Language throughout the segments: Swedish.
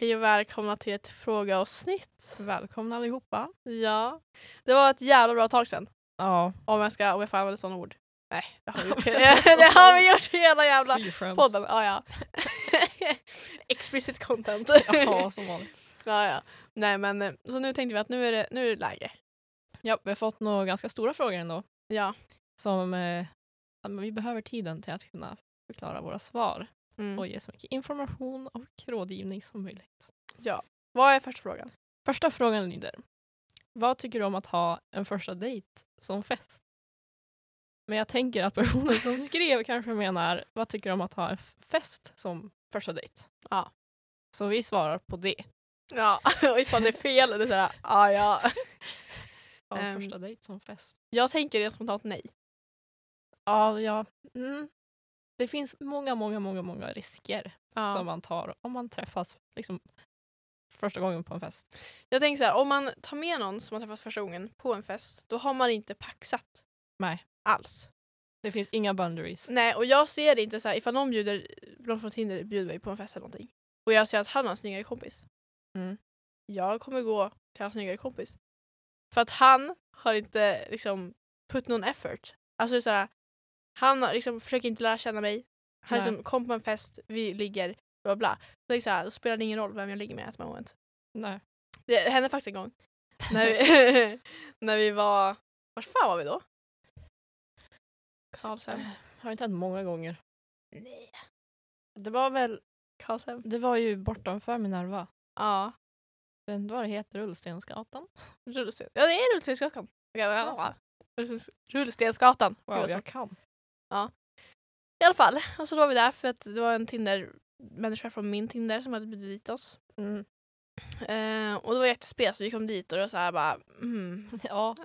Hej och välkomna till ett frågeavsnitt. Välkomna allihopa. Ja, det var ett jävla bra tag sedan. Ja, Om jag, ska, om jag får använda sådana ord. Nej, det har vi gjort, det har vi gjort hela jävla free podden. Ja, ja. Explicit content. Ja, som vanligt. ja, ja. Nej men eh, så nu tänkte vi att nu är det, nu är det läge. Ja, vi har fått några ganska stora frågor ändå. Ja. Som eh, vi behöver tiden till att kunna förklara våra svar Mm. och ge så mycket information och rådgivning som möjligt. ja. Vad är första frågan? Första frågan lyder. Vad tycker du om att ha en första dejt som fest? Men jag tänker att personen som skrev kanske menar vad tycker du om att ha en fest som första dejt? Ja. Så vi svarar på det. Ja, och ifall det är fel, det är såhär, ah, ja. En Ehm. första dejt som fest. Jag tänker rent spontant nej. Ja, ja. Mm. Det finns många, många, många, många risker Ja. som man tar om man träffas liksom, första gången på en fest. Jag tänker så här, om man tar med någon som man träffat första gången på en fest, då har man inte paxat Nej. alls. Det finns inga boundaries. Nej, och jag ser det inte så här, ifall någon bjuder, någon från Tinder bjuder mig på en fest eller någonting och jag ser att han har en snyggare kompis. Mm. Jag kommer gå till hans snyggare kompis. För att han har inte liksom put någon effort. Alltså det är så här, han liksom, försöker inte lära känna mig. Han Nej. liksom kom på en fest, vi ligger, bla bla. Så här, då spelar det ingen roll vem jag ligger med at the moment. Nej. Det hände faktiskt en gång. när, vi, när vi var, vart fan var vi då? Karlshamn. Har inte hänt många gånger. Nej. Det var väl, Karlshamn. det var ju bortanför Minerva. Ja. Vet du vad det heter? Rullstensgatan? Rullsten. Ja det är Rullstensgatan. Rullstens- Rullstensgatan. Wow, jag svårt. Kan. I alla fall, och så var vi där för att det var en Tinder-människa från min Tinder som hade bjudit dit oss. Mm. Eh, och det var jättespel så vi kom dit och det var så här bara mm. Ja.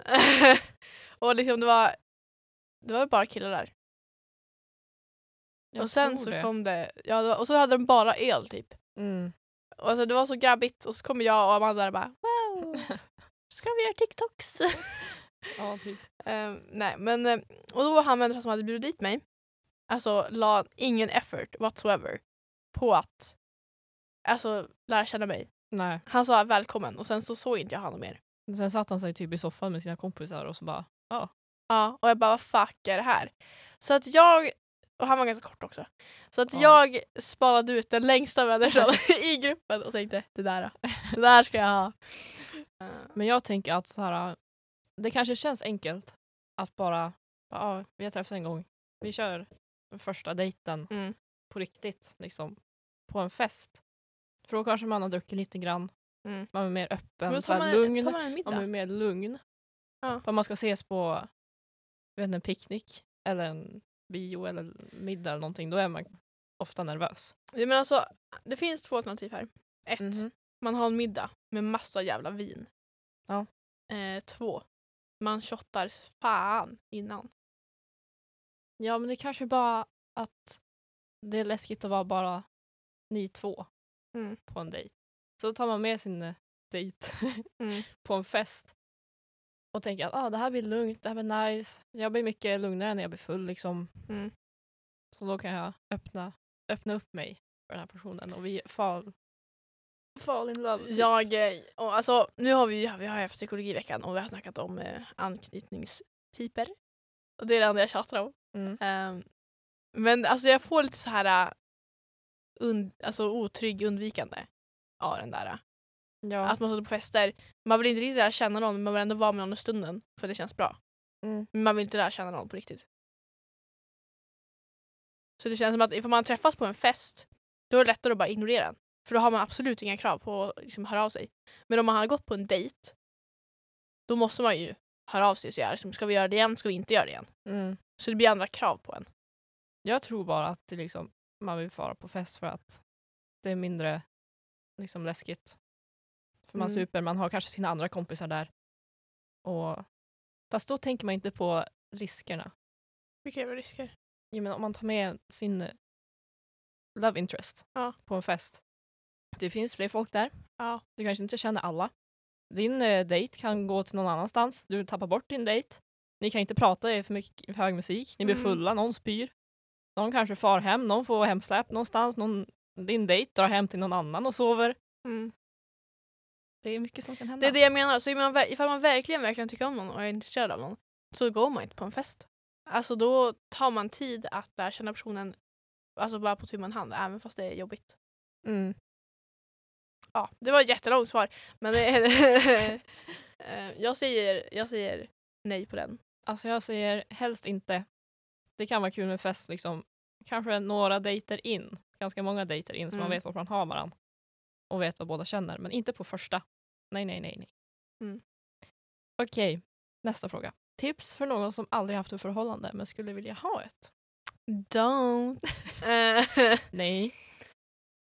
och liksom det var det var bara killar där. jag och sen så det. kom det, ja det var, och så hade de bara öl typ. Mm. Och alltså, det var så grabbigt och så kommer jag och Amanda där och bara wow, ska vi göra TikToks? Ja, typ. Ehm, nej men, eh, och då var han människan som hade bjudit dit mig, alltså la ingen effort whatsoever på att alltså, lära känna mig. Nej. Han sa välkommen och sen så såg inte jag honom mer. Sen satt han sig typ i soffan med sina kompisar och så bara Ja, och jag bara vad fuck är det här? Så att jag, och han var ganska kort också, så att Ja. jag spanade ut den längsta människan i gruppen och tänkte det där, det där ska jag ha. Men jag tänker att så här, det kanske känns enkelt att bara, ja, vi har träffats en gång, vi kör första dejten Mm. på riktigt, liksom, på en fest. För då kanske man har druckit lite grann, Mm. man är mer öppen, så man, lugn, man man är mer lugn. Ja. För man ska ses på vet en picknick eller en bio eller middag eller någonting, då är man ofta nervös. Ja, men alltså, det finns två alternativ här. Ett, Mhm. man har en middag med massa jävla vin. Ja. Eh, två, man shottar fan innan. Ja men det kanske bara att det är läskigt att vara bara ni två Mm. på en dejt. Så tar man med sin eh, dejt Mm. på en fest och tänker att ah, det här blir lugnt, det här blir nice. Jag blir mycket lugnare när jag blir full liksom. Mm. Så då kan jag öppna, öppna upp mig för den här personen och vi fall, fall in love. typ. Jag, eh, och alltså, nu har vi, vi har haft psykologiveckan och vi har snackat om eh, anknytningstyper. Och det är det enda jag tjatar om. Mm. Ehm, men alltså jag får lite så här uh, und, alltså, otrygg undvikande av den där. Ja. Att man sitter på fester, man vill inte riktigt lära känna någon men man vill ändå vara med någon i stunden för det känns bra. Mm. Men man vill inte lära känna någon på riktigt. Så det känns som att ifall man träffas på en fest då är det lättare att bara ignorera den. För då har man absolut inga krav på att liksom, höra av sig. Men om man har gått på en dejt då måste man ju höra av sig och säga liksom, ska vi göra det igen, ska vi inte göra det igen. Mm. Så det blir andra krav på en. Jag tror bara att det liksom, man vill fara på fest för att det är mindre liksom, läskigt. För man Mm. super, man har kanske sina andra kompisar där. Och, fast då tänker man inte på riskerna. Vilka jävla risker. Jag menar, om man tar med sin love interest Ja. på en fest. Det finns fler folk där. Ja. Du kanske inte känner alla. Din eh, dejt kan gå till någon annanstans. Du tappar bort din dejt. Ni kan inte prata i för mycket hög musik. Ni blir Mm. fulla, någon spyr. Någon kanske far hem, någon får hemsläp någonstans. Någon, din dejt drar hem till någon annan och sover. Mm. Det är mycket som kan hända. Det är det jag menar. Så är man, ifall man verkligen, verkligen tycker om någon och är intresserad av någon så går man inte på en fest. Alltså då tar man tid att lära känna personen alltså bara på tu man hand, även fast det är jobbigt. Mm. Ja, det var ett jättelångt svar. Men Eh, jag, säger, jag säger nej på den. Alltså jag säger helst inte. Det kan vara kul med fest liksom. Kanske några dejter in. Ganska många dejter in så man Mm. vet vart man har varandra. Och vet vad båda känner. Men inte på första. Nej, nej, nej, nej. Mm. Okej, nästa fråga. Tips för någon som aldrig haft ett förhållande men skulle vilja ha ett? Don't. Eh, Nej.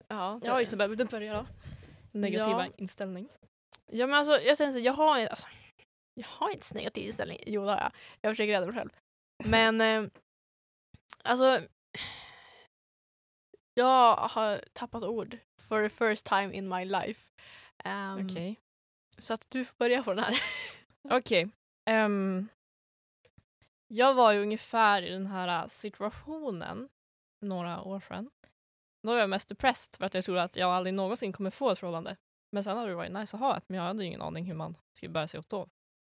ja, Ja, Isabel, du börja då? Negativa Ja. inställning. Ja men alltså jag säger så, jag har alltså, jag har inte så negativ inställning. Jo det har jag. Jag försöker rädda mig själv. Men eh, alltså jag har tappat ord for the first time in my life. Ehm, Okej. Så att du får börja på den här. Okej. ehm, jag var ju ungefär i den här äh, situationen några år sedan. Då var jag mest depressed för att jag trodde att jag aldrig någonsin kommer få ett förhållande. Men sen hade det varit nice att ha ett, men jag hade ingen aning hur man skulle bära sig åt då.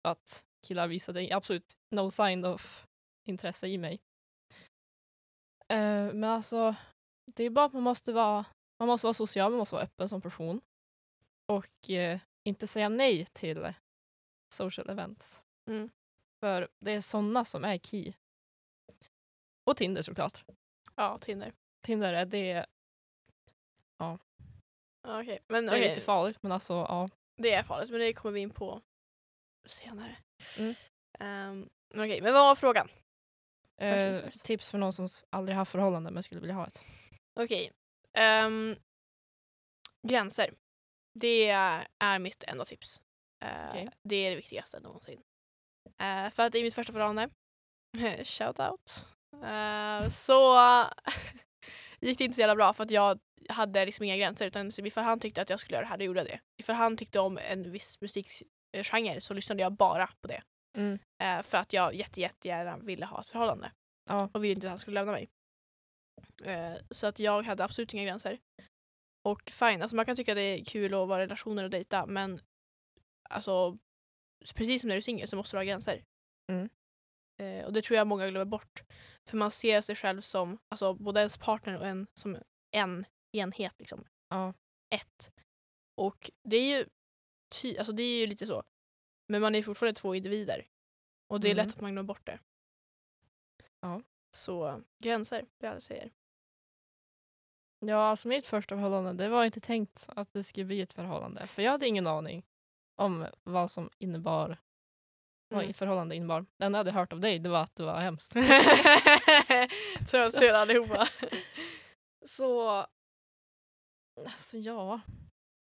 För att killar visade absolut no sign of intresse i mig. Eh, men alltså, det är bara att man måste vara, man måste vara social, man måste vara öppen som person. Och eh, inte säga nej till social events. Mm. För det är sådana som är key. Och Tinder såklart. Ja, Tinder. Tinder är det, Okej, men det är okej, lite farligt men alltså ja. det är farligt men det kommer vi in på senare. Mm. Ehm, Okej, men vad var frågan? Eh, tips för någon som s- aldrig haft förhållande men skulle vilja ha ett. Okej. ehm, gränser. Det är mitt enda tips. Eh, Okej. Det är det viktigaste någonsin. Uh, för att i mitt första förhållande, shout out, eh, så gick det inte så jävla bra för att jag hade liksom inga gränser utan ifall han tyckte att jag skulle göra det här, då gjorde jag det. Ifall han tyckte om en viss musikgenre så lyssnade jag bara på det. Mm. Eh, för att jag jätte, jättegärna ville ha ett förhållande Ja. och ville inte att han skulle lämna mig. Eh, så att jag hade absolut inga gränser. Och fine, alltså man kan tycka det är kul att vara i relationer och dejta men alltså precis som när du är singel så måste du ha gränser. Mm. Eh, och det tror jag många glömmer bort. För man ser sig själv som alltså, både ens partner och en som en enhet. Liksom. Ja. Ett. Och det är ju ty- alltså, det är ju lite så. Men man är fortfarande två individer. Och det är Mm. lätt att man glömmer bort det. Ja. Så gränser, det jag säger. Ja, alltså mitt första förhållande, det var inte tänkt att det skulle bli ett förhållande. För jag hade ingen aning om vad som innebar, vad Mm. förhållande innebar. Det enda jag hade hört av dig, det var att det var hemskt. så jag ser allihopa. Så, alltså ja,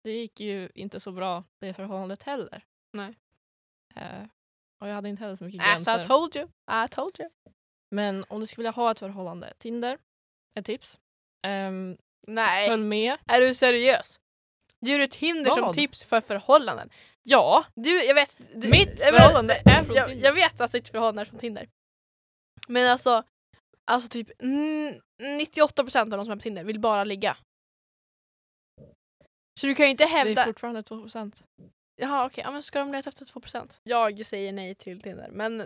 det gick ju inte så bra det förhållandet heller. Nej. Eh, och jag hade inte heller så mycket As I gränser. told you, I told you. Men om du skulle vilja ha ett förhållande, Tinder, ett tips. Um, Nej, följ med. är du seriös? Ger du Tinder som Vad? tips för förhållanden? Ja, Du, jag vet... Du, Mitt förhållande är från jag, Tinder. jag vet att ditt förhållande är från Tinder. Men alltså, alltså typ mm, 98% av de som är på Tinder vill bara ligga. Så du kan ju inte det är hävda... fortfarande 2%. Jaha okej, ja, men ska de leta efter 2%? Jag säger nej till Tinder men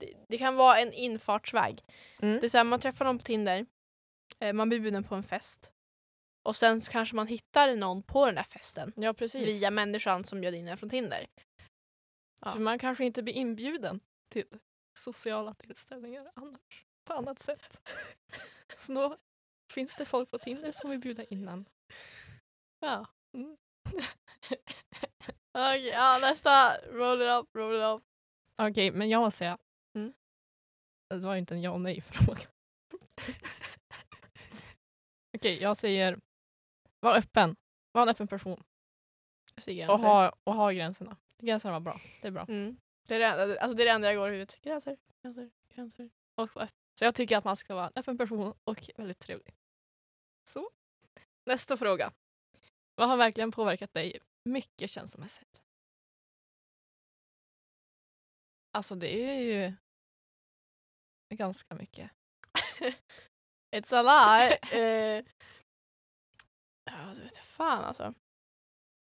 det, det kan vara en infartsväg. Mm. Det är så här, man träffar någon på Tinder, eh, man blir bjuden på en fest och sen kanske man hittar någon på den där festen Ja, precis. via människan som bjöd in en från Tinder. Ja. För man kanske inte blir inbjuden till sociala tillställningar annars, på annat sätt. Så då finns det folk på Tinder som vill bjuda in en. Ja. Mm. Okej, ja nästa. Roll it up, roll it up. Okej, men jag måste säga. Mm. Det var ju inte en ja och nej fråga. Okej, jag säger var öppen. Var en öppen person. Och ha, och ha gränserna. Gränserna var bra. Det är bra. Mm. Det, är det, enda, alltså det är det enda jag går i huvudet. Gränser, gränser, gränser. Och. Så jag tycker att man ska vara en öppen person och väldigt trevlig. Så. Nästa fråga. Vad har verkligen påverkat dig mycket känslomässigt? Alltså det är ju ganska mycket. It's a lie. ja, du vet fan alltså.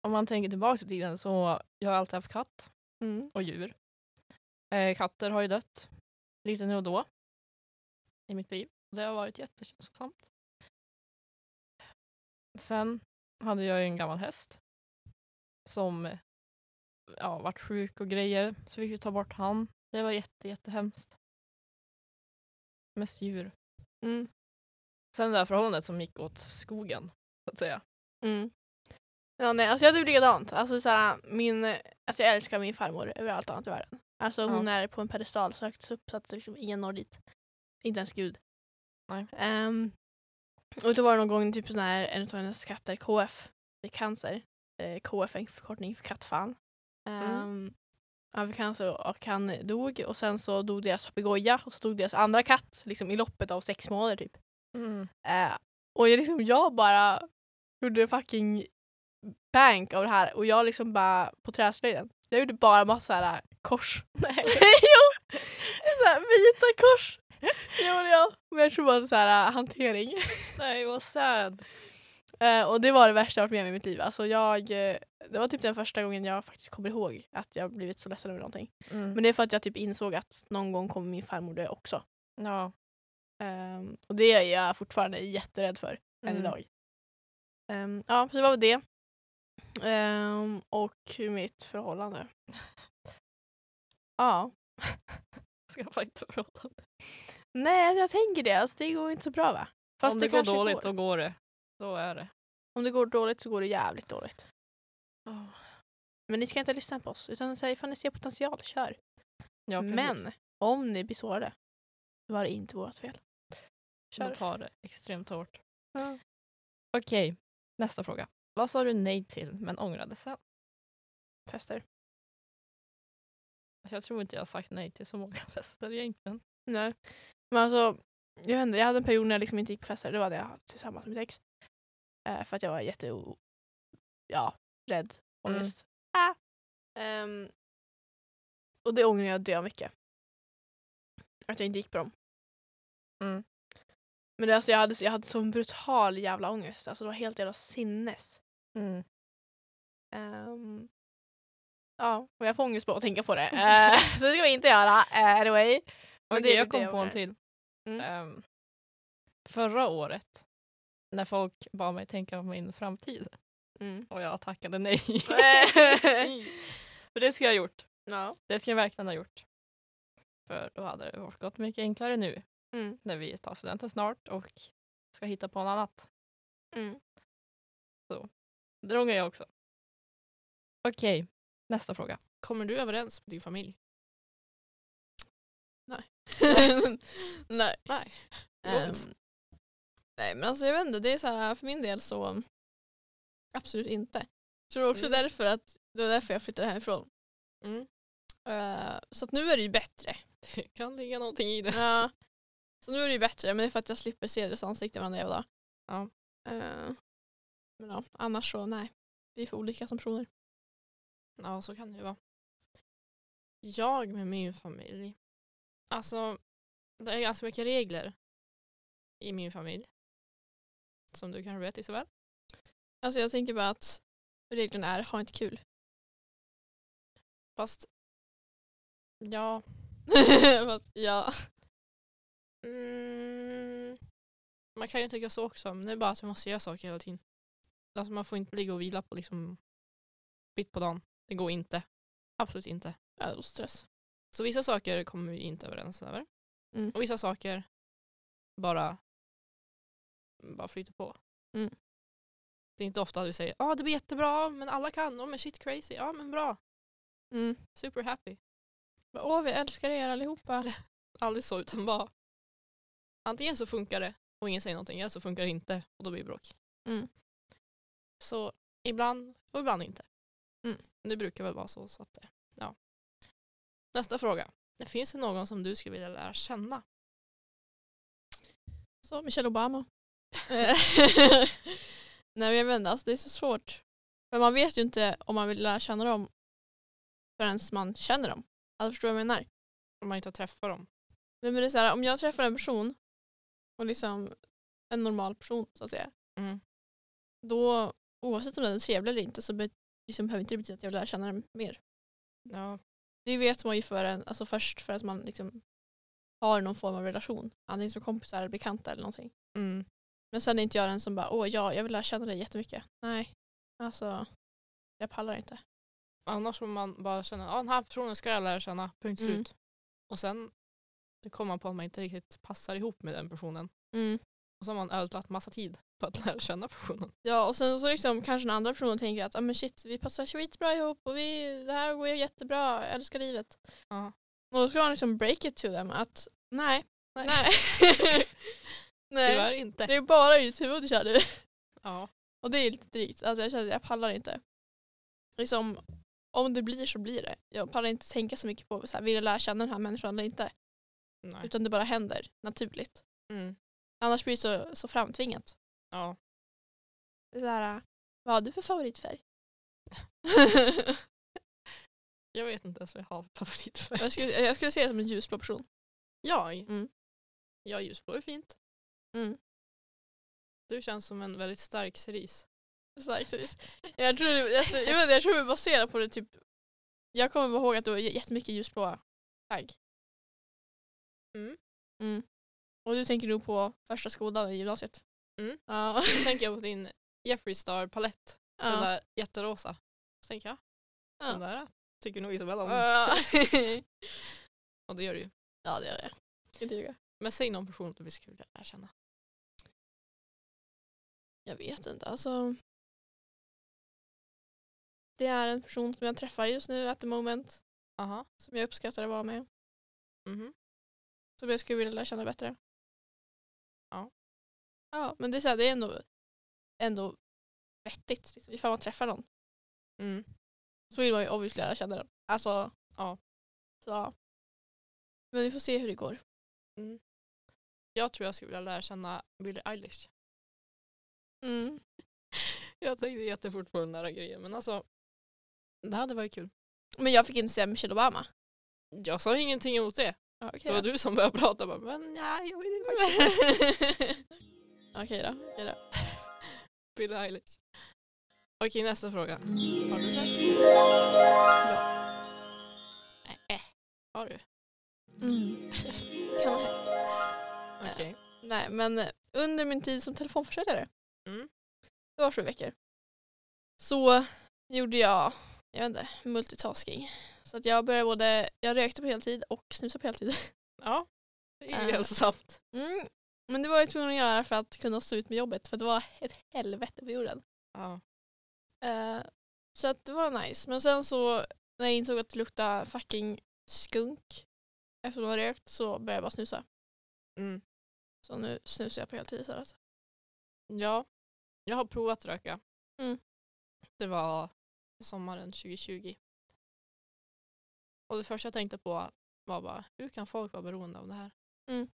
om man tänker tillbaka i tiden så jag har alltid haft katt Mm. och djur. Eh, katter har ju dött lite nu och då i mitt liv. Det har varit jättekänslosamt. Sen hade jag en gammal häst som ja, vart sjuk och grejer så vi fick ta bort han. Det var jätte, jättehemskt. Mest djur. Mm. Sen det där förhållandet som gick åt skogen så att säga. Mm. Ja, nej, alltså jag typ likadant. Alltså, såhär, min, alltså jag älskar min farmor över allt annat i världen. Alltså hon är på en pedestal så högt upp så att liksom ingen når dit. Inte ens gud. Nej. Ehm, och då var det någon gång typ sån här, en av hennes katter, KF, fick cancer. Eh, KF är en förkortning för kattfan. Um, Han fick cancer och han dog och sen så dog deras papegoja och så dog deras andra katt liksom i loppet av sex månader typ. Mm. Eh, och jag, liksom, jag bara gjorde fucking bank av det här och jag liksom bara på träslöjden. Jag gjorde bara massa här, kors. Nej. jo! Så här, vita kors. Gjorde jag. Men jag tror bara så här äh, hantering. Nej vad sad. Eh, och det var det värsta jag varit med om i mitt liv. Alltså jag, eh, det var typ den första gången jag faktiskt kommer ihåg att jag blivit så ledsen över någonting. Mm. Men det är för att jag typ insåg att någon gång kommer min farmor dö också. ja. Ehm, och det är jag fortfarande jätterädd för än Mm. idag. Ehm, ja, så det var det. Ehm, och mitt förhållande. Ja. Skaffa inte förhållande. Nej, jag tänker det. Alltså, det går inte så bra va? Fast Om det, går kanske dåligt går. då går det. Så är det. Om det går dåligt så går det jävligt dåligt. Oh. Men ni ska inte lyssna på oss. Utan säg ifall ni ser potential, kör. Ja. Men om ni blir sårade, var det inte vårt fel. Kör. tar det extremt hårt. Ja. Okej, nästa fråga. Vad sa du nej till men ångrade sen? Fester. Alltså, Jag tror inte jag har sagt nej till så många fester egentligen. Nej. Men alltså, jag vet inte, jag hade en period när jag liksom inte gick på fester. Det var det jag hade tillsammans med mitt ex. Eh, för att jag var jätte... Ja, rädd. Mm. Ångest. Ah. Ehm, och det ångrar jag dö mycket. Att jag inte gick på dem. Mm. Men det, alltså, jag, hade, jag hade sån brutal jävla ångest. Alltså det var helt jävla sinnes. Mm. Ehm, ja, och jag får ångest på att tänka på det. Eh, så det ska vi inte göra. Uh, anyway. Men det jag kom det på en till. Mm. Ehm, förra året, när folk bad mig tänka på min framtid Mm. och jag tackade nej. För det ska jag ha gjort. ja. Det ska jag verkligen ha gjort. För då hade det varit gått mycket enklare nu Mm. när vi tar studenten snart och ska hitta på något annat. Mm. Det ångrar jag också. Okej, nästa fråga. Kommer du överens med din familj? nej. Nej. Ehm, nej men alltså jag vet inte, det är så här för min del så absolut inte. Jag tror också Mm. därför att det var därför jag flyttade hemifrån. Mm. Eh, så att nu är det ju bättre. Det kan ligga någonting i det. Ja. Så nu är det ju bättre men det är för att jag slipper se deras ansikte varenda jävla dag. Ja. Eh, men ja, annars så nej. Vi är för olika som personer. Ja, så kan det ju vara. Jag med min familj. Alltså, det är ganska mycket regler i min familj. Som du kanske vet Isabel. Alltså jag tänker bara att reglerna är ha inte kul. Fast, ja. Fast, ja. Mm, man kan ju tycka så också. Men det är bara att vi måste göra saker hela tiden. Alltså man får inte ligga och vila på liksom mitt på dagen. Det går inte. Absolut inte. Ja, och stress. Så vissa saker kommer vi inte överens över. Mm. Och vissa saker bara, bara flyter på. Mm. Det är inte ofta vi säger ja ah, det blir jättebra men alla kan, oh, men shit crazy, ja men bra, Mm. super happy. Åh, vi älskar er allihopa. Aldrig så utan bara antingen så funkar det och ingen säger någonting eller så funkar det inte och då blir det bråk. Mm. Så ibland och ibland inte. Mm. Det brukar väl vara så. så att, eh, ja. Nästa fråga. Finns det någon som du skulle vilja lära känna? Så Michelle Obama. Nej jag vet inte, alltså, det är så svårt. För man vet ju inte om man vill lära känna dem förrän man känner dem. Alltså förstår du vad jag menar? Om man inte har träffat dem. Men det är så här, om jag träffar en person och liksom en normal person så att säga. Mm. Då oavsett om den är trevlig eller inte så be- liksom, behöver inte det betyda att jag vill lära känna den mer. Ja. Det vet man ju för en, alltså först för att man liksom har någon form av relation. Antingen som kompisar eller bekanta eller någonting. Mm. Men sen är inte jag den som bara, åh ja, jag vill lära känna dig jättemycket. Nej, alltså jag pallar inte. Annars får man bara känna att den här personen ska jag lära känna, punkt Mm. slut. Och sen det kommer man på att man inte riktigt passar ihop med den personen. Mm. Och så har man ödslat massa tid på att lära känna personen. Ja och sen så liksom kanske den andra personen tänker att ah, men shit vi passar skitbra ihop och vi, det här går jättebra, jag älskar livet. Ja. Och då ska man liksom break it to them att nej, Nej. nej. nej. Tyvärr inte. Det är bara i ditt huvud kör du. Ja. Och det är lite drygt. Alltså jag känner att jag pallar inte. Liksom, om det blir så blir det. Jag pallar inte tänka så mycket på så här, vill jag lära känna den här människan eller inte. Nej. Utan det bara händer naturligt. Mm. Annars blir det så, så framtvingat. Ja. Det är så här, vad har du för favoritfärg? Jag vet inte ens vad jag har för favoritfärg. jag, skulle, jag skulle se det som en ljusblå person. Ja. Mm. Ja, ljusblå är fint. Mm. Du känns som en väldigt stark cerise. Starkt seriöst. Jag tror, alltså, jag, vet, jag tror vi baserar på det typ Jag kommer ihåg att det var jättemycket ljusblåa plagg. Mm. Mm. Och du tänker nog på första skolan i gymnasiet? Mm. Ja. Då tänker jag på din Jeffree Star palett. Den ja. där jätterosa. Så tänker jag, Ja. den där tycker nog Isabella om. Ja. Och det gör du ju. ja det gör jag. Ska inte ljuga. Men säg någon person du skulle vilja lära känna. Jag vet inte alltså. Det är en person som jag träffar just nu at the moment. Aha. Som jag uppskattar att vara med. Mhm. Som jag skulle vilja lära känna bättre. Ja. Ja men det är, så här, det är ändå, ändå vettigt. Liksom. Ifall man träffar någon Mm. så vill man ju obviously lära känna den. Alltså. Ja. Så. Men vi får se hur det går. Mm. Jag tror jag skulle vilja lära känna Billie Eilish. Mm. Jag tänkte jättefort på den där grejen men alltså det hade varit kul. Men jag fick inte säga Michelle Obama. Jag sa ingenting emot det. Okej Det var du som började prata bara, men nej jag vill faktiskt. Okej då. Okej då. Billie Eilish. Okej nästa fråga. Har du den? Ja. Äh, har du? Mm. Okej. Nej men under min tid som telefonförsäljare, Mm. det var sju veckor, så gjorde jag, jag vet inte, multitasking. Så att jag började både, jag rökte på heltid och snusade på heltid. Ja. Det är Äh. hälsosamt. Mm. Men det var jag tvungen att göra för att kunna stå ut med jobbet för det var ett helvete på jorden. Ja. Eh, så att det var nice. Men sen så när jag insåg att det luktade fucking skunk efter att man rökt så började jag bara snusa. Mm. Så nu snusar jag på heltid istället. Ja. Jag har provat röka. Mm. Det var sommaren 2020. Och det första jag tänkte på var bara, hur kan folk vara beroende av det här? Mm.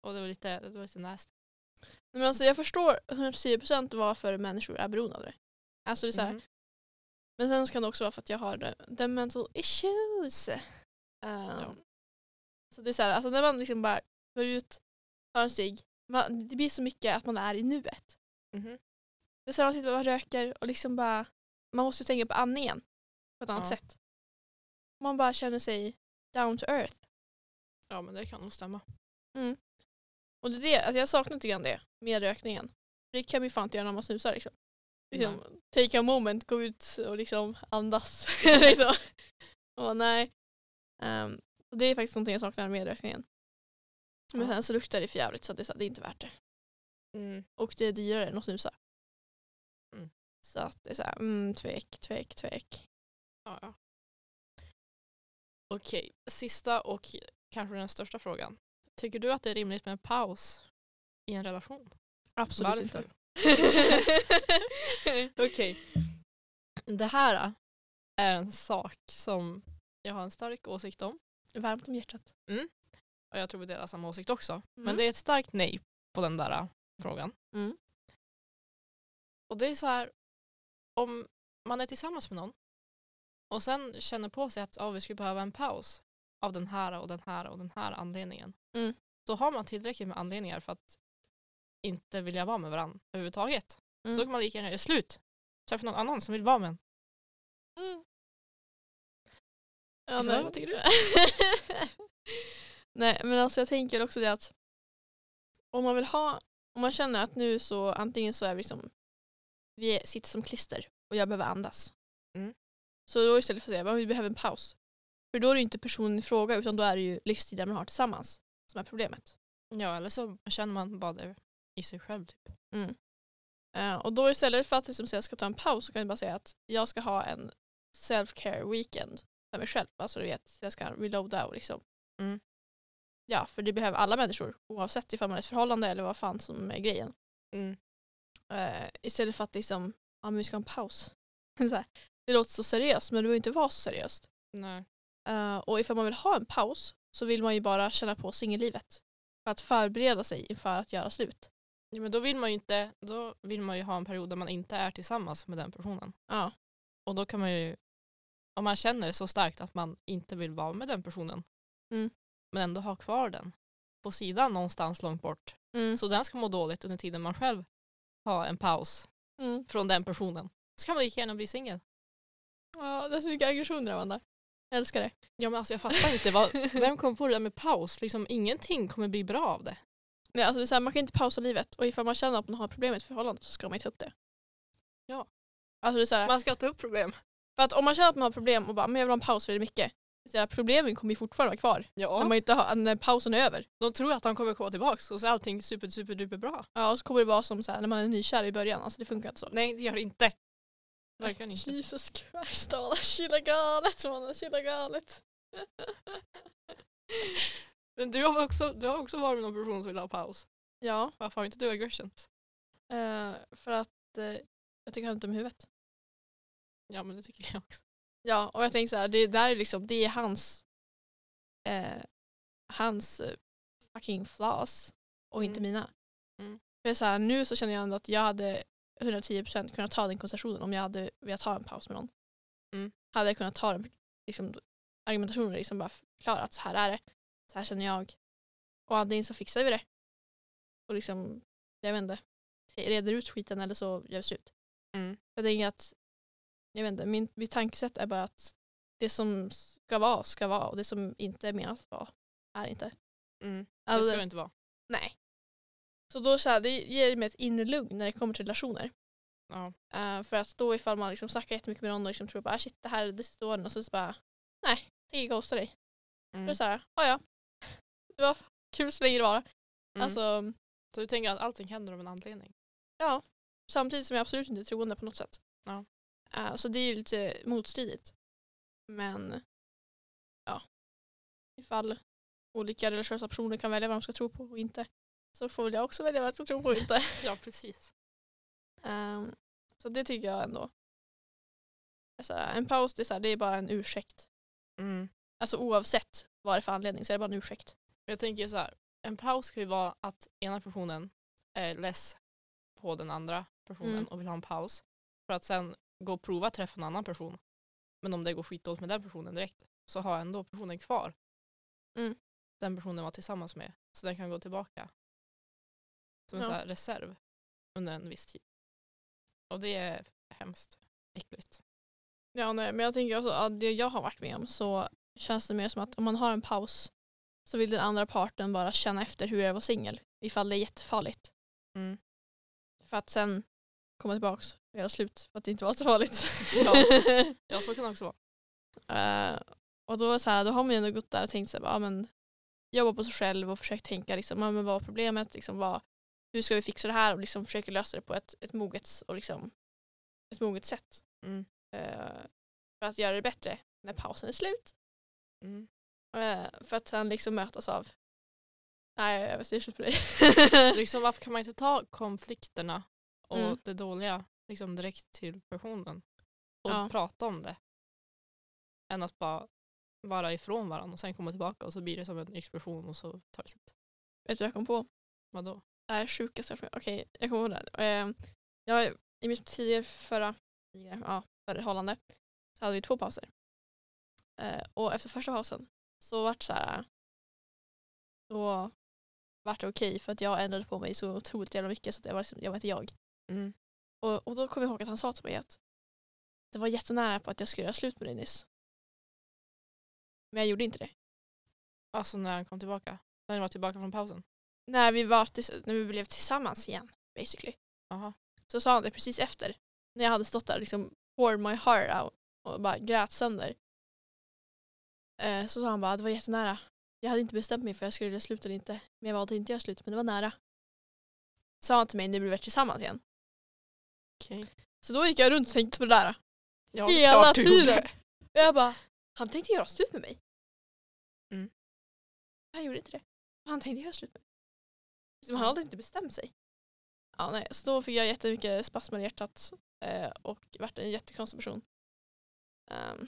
Och det var lite, det var lite nasty. Men alltså jag förstår 110% varför människor är beroende av det. Alltså det är så här, Mhm. Men sen kan det också vara för att jag har the, mental issues. Um, Så det är så här, alltså när man liksom bara går ut, tar en cigg, det blir så mycket att man är i nuet. Mhm. Det är så här, man sitter och röker och liksom bara, man måste ju tänka på andningen på ett annat Ja. sätt. Man bara känner sig down to earth. Ja men det kan nog stämma. Mm. Och det är det, alltså jag saknar lite grann det med rökningen. Det kan vi fan inte göra när man snusar liksom. liksom take a moment, gå ut och liksom andas. liksom. och nej. Ehm, och det är faktiskt någonting jag saknar med rökningen. Men Ja. sen så luktar det för jävligt så det är, så det är inte värt det. Mm. Och det är dyrare än att snusa. Mm. Så att det är såhär, mm, tvek, tvek, tvek. Ja, ja. Okej, sista och kanske den största frågan. Tycker du att det är rimligt med en paus i en relation? Absolut Varför? inte. Okej. Det här är en sak som jag har en stark åsikt om. Varmt om hjärtat. Och jag tror vi delar samma åsikt också. Men Mm. det är ett starkt nej på den där äh, frågan. Mm. Och det är så här, om man är tillsammans med någon och sen känner på sig att oh, vi skulle behöva en paus av den här och den här och den här anledningen. Mm. Då har man tillräckligt med anledningar för att inte vilja vara med varandra överhuvudtaget. Så Mm. då kan man lika gärna göra slut. Träffa någon annan som vill vara med en. Ja, Isabel, nej. vad tycker du? nej men alltså jag tänker också det att om man vill ha, om man känner att nu så antingen så är vi liksom, vi sitter som klister och jag behöver andas. Mm. Så då istället för att säga att vi behöver en paus. För då är det ju inte personen i fråga utan då är det ju livstiden man har tillsammans som är problemet. Ja, eller så känner man bara det i sig själv. Typ. Eh, och då istället för att liksom säga att jag ska ta en paus så kan jag bara säga att jag ska ha en self-care weekend för mig själv. Alltså du vet, jag ska reloada och liksom. Mm. Ja, för det behöver alla människor oavsett ifall man är i ett förhållande eller vad fan som är grejen. Mm. Eh, istället för att liksom, ja men vi ska ha en paus. så här, det låter så seriöst men det behöver inte vara så seriöst. Nej. Eh, och ifall man vill ha en paus så vill man ju bara känna på singellivet. För att förbereda sig inför att göra slut. Ja, men då vill man ju inte, då vill man ju ha en period där man inte är tillsammans med den personen. Ja. Och då kan man ju, om man känner så starkt att man inte vill vara med den personen, Mm. men ändå ha kvar den på sidan någonstans långt bort. Mm. Så den ska må dåligt under tiden man själv har en paus Mm. från den personen. Så kan man lika gärna bli singel. Ja, det är så mycket aggressioner Amanda. Jag älskar det. Ja men alltså jag fattar inte, vad, vem kom på det där med paus? Liksom ingenting kommer bli bra av det. Nej, alltså det är så här, man kan inte pausa livet och ifall man känner att man har problem med ett förhållande så ska man ju ta upp det. Ja. Alltså det är så här, Man ska ta upp problem. för att om man känner att man har problem och bara men jag vill ha en paus för det är mycket. Så här, problemen kommer ju fortfarande vara kvar. Ja. När, man inte har, när pausen är över. De tror att han kommer komma tillbaka och så är allting super super duper bra. Ja, och så kommer det vara som så här, när man är nykär i början. Alltså det funkar inte så. Nej det gör det inte. Verkligen inte. Jesus Christ, Amanda. Chilla galet, Amanda. Chilla galet. Men du har, också, du har också varit med någon person som vill ha paus. Ja, Varför har inte du aggressions? eh, för att eh, jag tycker han är dum i huvudet. Ja men det tycker jag också. Ja, och jag tänker så här, det där är liksom, det är hans eh, hans fucking flaws och inte Mm. mina. Mm. För så här, nu så känner jag ändå att jag hade 110% kunnat ta den konversationen om jag hade velat ha en paus med någon. Mm. Hade jag kunnat ta den liksom, argumentationen och liksom bara förklara att så här är det, så här känner jag. Och antingen så fixar vi det och liksom, jag vet inte, reder ut skiten eller så gör vi slut. Mm. Jag tänker att, jag vet inte, min, mitt tankesätt är bara att det som ska vara ska vara och det som inte är menat att vara är inte. Mm. Det Alltså, ska det inte vara. Nej. Så då så här, det ger mig ett inre lugn när det kommer till relationer. Ja. Eh, för att då ifall man liksom snackar jättemycket med någon och liksom tror bara "Ah, shit det här är det sista åren och så, så bara nej, tänker ghosta dig. Mm. Då är det såhär, ja ja. Det var kul så länge det var. Mm. Alltså, så du tänker att allting händer av en anledning? ja. Samtidigt som jag absolut inte är troende på något sätt. Ja. Eh, så det är ju lite motstridigt. Men ja, ifall olika religiösa personer kan välja vad de ska tro på och inte så får jag också välja vad jag ska tro på och inte. Ja precis. Ehm, så det tycker jag ändå. är såhär, en paus det är, såhär, det är bara en ursäkt. Mm. Alltså oavsett vad det är för anledning så är det bara en ursäkt. Jag tänker så här, en paus kan ju vara att ena personen är less på den andra personen Mm. och vill ha en paus. För att sen gå och prova att träffa en annan person. Men om det går skitdåligt med den personen direkt så har ändå personen kvar Mm. den personen var tillsammans med. Så den kan gå tillbaka som en Ja. så här reserv under en viss tid. Och det är hemskt äckligt. Ja, nej, men jag tänker också att det jag har varit med om så känns det mer som att om man har en paus så vill den andra parten bara känna efter hur det är att vara singel ifall det är jättefarligt. Mm. För att sen komma tillbaks och göra slut för att det inte var så farligt. Ja. Ja så kan det också vara. Eh, och då, så här, då har man ju ändå gått där och tänkt sig, ja, men, jobba på sig själv och försökt tänka liksom, ja, men vad är problemet, liksom, vad, hur ska vi fixa det här och liksom försöka lösa det på ett, ett, moget, och liksom, ett moget sätt. Mm. Eh, för att göra det bättre när pausen är slut. Mm. Eh, för att sen liksom mötas av Nej, jag slut för dig. liksom, varför kan man inte ta konflikterna och Mm. det dåliga liksom, direkt till personen och Ja. prata om det? Än att bara vara ifrån varandra och sen komma tillbaka och så blir det som en explosion och så tar det slut. vet du vad jag kom på? Vadå? Är sjukaste jag Okej, jag kommer ihåg det. Eh, jag, I mitt tidigare förra, ja, förhållande så hade vi två pauser. Eh, och efter första pausen så vart det så här då vart det okej för att jag ändrade på mig så otroligt jävla mycket så att jag var, liksom, jag var inte jag. Mm. Och, och då kom jag ihåg att han sa till mig att det var jättenära på att jag skulle göra slut med dig nyss. Men jag gjorde inte det. Alltså när han kom tillbaka. När ni var tillbaka från pausen. När vi, var när vi blev tillsammans igen, basically. Jaha. Så sa han det precis efter. När jag hade stått där liksom poured my heart out och bara grät sönder. Eh, så sa han bara det var jättenära. Jag hade inte bestämt mig för jag skulle göra slut eller inte. Men jag valde inte göra slut, men det var nära. Sa han till mig när vi blev tillsammans igen. Okej. Så då gick jag runt och tänkte på det där. Ja, Hela tiden. Och jag bara, han tänkte göra slut med mig. Mm. Han gjorde inte det. Han tänkte göra slut med han hade inte bestämt sig. Ja, nej. Så då fick jag jättemycket spasmer i hjärtat eh, och vart en jättekonstig person. Ehm,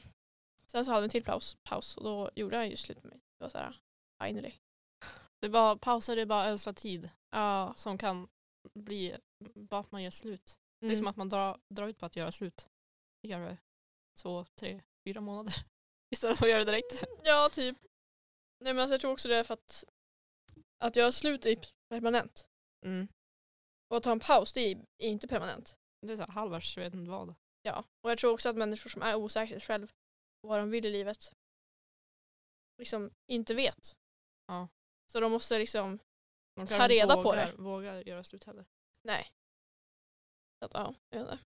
sen så hade vi en till paus, paus och då gjorde han ju slut med mig. Det var såhär, finally. Det bara, pauser är bara ödsla tid Ja. som kan bli bara att man gör slut. Det är Mm. som att man drar, drar ut på att göra slut. Det kanske två, tre, fyra månader. Istället för att göra det direkt. Ja, typ. Nej men alltså, jag tror också det är för att att göra slut är permanent. Mm. Och att ta en paus det är är inte permanent. Det är så här halvvägs, jag vet inte vad. Ja, och jag tror också att människor som är osäkra själv på vad de vill i livet liksom inte vet. Ja. Så de måste liksom, De Ta inte reda på vågar, det. vågar göra slut heller. nej. Så att, ja, jag vet inte.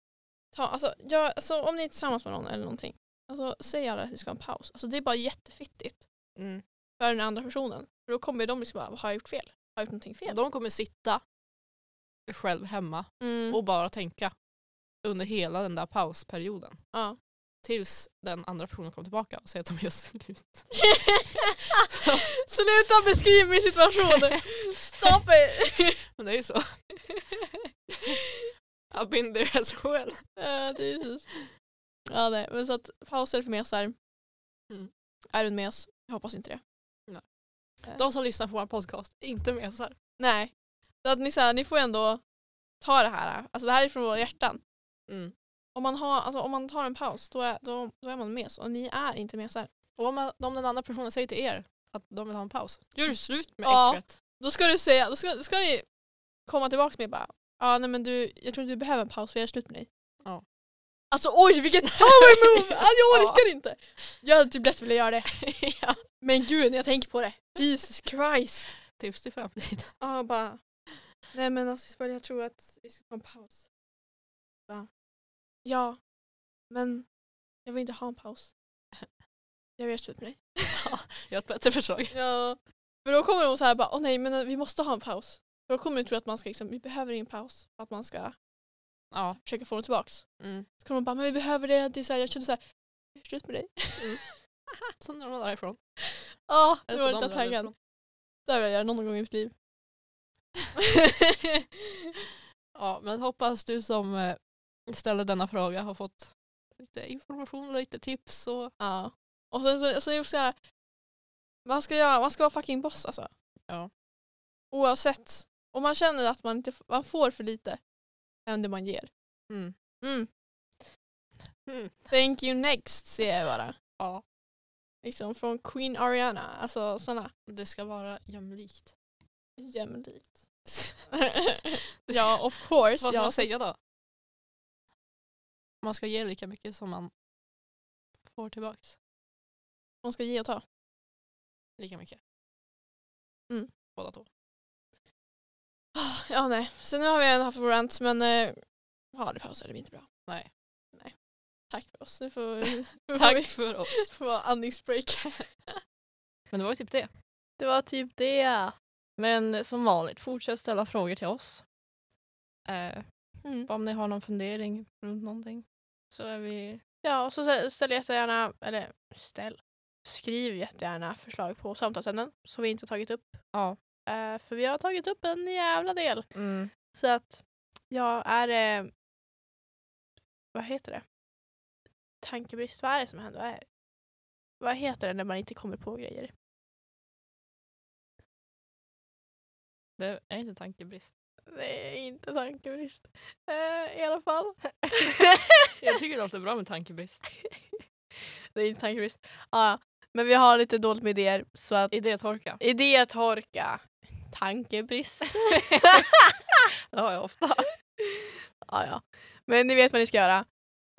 Ta, alltså, ja, alltså, om ni är tillsammans med någon eller någonting, alltså, säg alla att ni ska ha en paus. Alltså, det är bara jättefittigt Mm. för den andra personen. För då kommer de liksom bara, har jag gjort fel? Har gjort någonting fel? De kommer sitta själv hemma Mm. och bara tänka under hela den där pausperioden. ja. Tills den andra personen kommer tillbaka och säger att de gör slut. Sluta beskriva min situation! Stop it! Men det är ju så. I've been there as well. Ja, det är just. Ja, nej. Men så att pauser för mesar. Mm. Är du en mes? Jag hoppas inte det. De som lyssnar på vår podcast, inte mesar. Nej. Så att ni, så här, ni får ändå ta det här. Alltså det här är från våra hjärtan. Mm. Om man, har, alltså, om man tar en paus då är, då, då är man mes och ni är inte mesar. Och om, man, om den andra personen säger till er att de vill ha en paus, gör du slut med Ja. äcklet. Då ska du säga, då ska, då ska ni komma tillbaka med bara ja nej men du, jag tror inte du behöver en paus för jag är slut med dig. Ja. Alltså oj vilket power move! Jag Ja. orkar inte! Jag hade typ lätt velat göra det. ja. Men gud när jag tänker på det. Jesus Christ. Tips till framtiden. Ja bara. Nej men alltså jag tror att vi ska ta en paus. Bara, ja. Men jag vill inte ha en paus. Jag vill göra slut med dig. Jag har ett bättre förslag. Ja. För då kommer de så här bara, åh nej men vi måste ha en paus. För då kommer de tro att man ska liksom, vi behöver ingen paus. För att man ska Ja. försöka få dem tillbaks. Mm. Så kommer de bara, men vi behöver det. det är så här, jag känner så här, jag är slut med dig. Sen är de därifrån. Ja, nu var lite taggad. Det vill jag göra någon gång i mitt liv. Ja, men hoppas du som eh, ställer denna fråga har fått lite information och lite tips. Och... ja. Och sen så, så så här, man ska, göra, man ska vara fucking boss alltså. Ja. Oavsett. Om man känner att man, inte, man får för lite än det man ger. Mm. Mm. Mm. Thank you next säger jag bara. Ja, Liksom från Queen Ariana. Alltså sådana. det ska vara jämlikt. Jämlikt. ja of course. Vad ska ja. man säga då? Man ska ge lika mycket som man får tillbaks. Man ska ge och ta. Lika mycket. Mm. Båda två. Ja nej. Så nu har vi ändå haft vår rant men eh, ja det pausar det blir inte bra. Nej. Tack för oss. Nu får, får Tack vi för oss. få andningsbreak. Men det var ju typ det. Det var typ det. Men som vanligt, fortsätt ställa frågor till oss. Eh, Mm. om ni har någon fundering runt någonting. Så är vi... Ja och så stä- ställ jättegärna, eller ställ, skriv jättegärna förslag på samtalsämnen som vi inte har tagit upp. Ja. Eh, för vi har tagit upp en jävla del. Mm. Så att, ja, är det... Vad heter det? Tankebrist, vad är det som händer? Vad, är, vad heter det när man inte kommer på grejer? Det är inte tankebrist. Det är inte tankebrist. Eh, I alla fall. Jag tycker det låter bra med tankebrist. det är inte tankebrist. Ja, men vi har lite dåligt med idéer. Så att Idétorka. Idétorka. Tankebrist. Det har jag ofta. ja, ja. Men ni vet vad ni ska göra.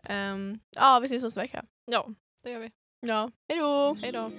Ehm, ja, vi syns nästa vecka. Ja, det gör vi. Ja, hejdå! Hej då.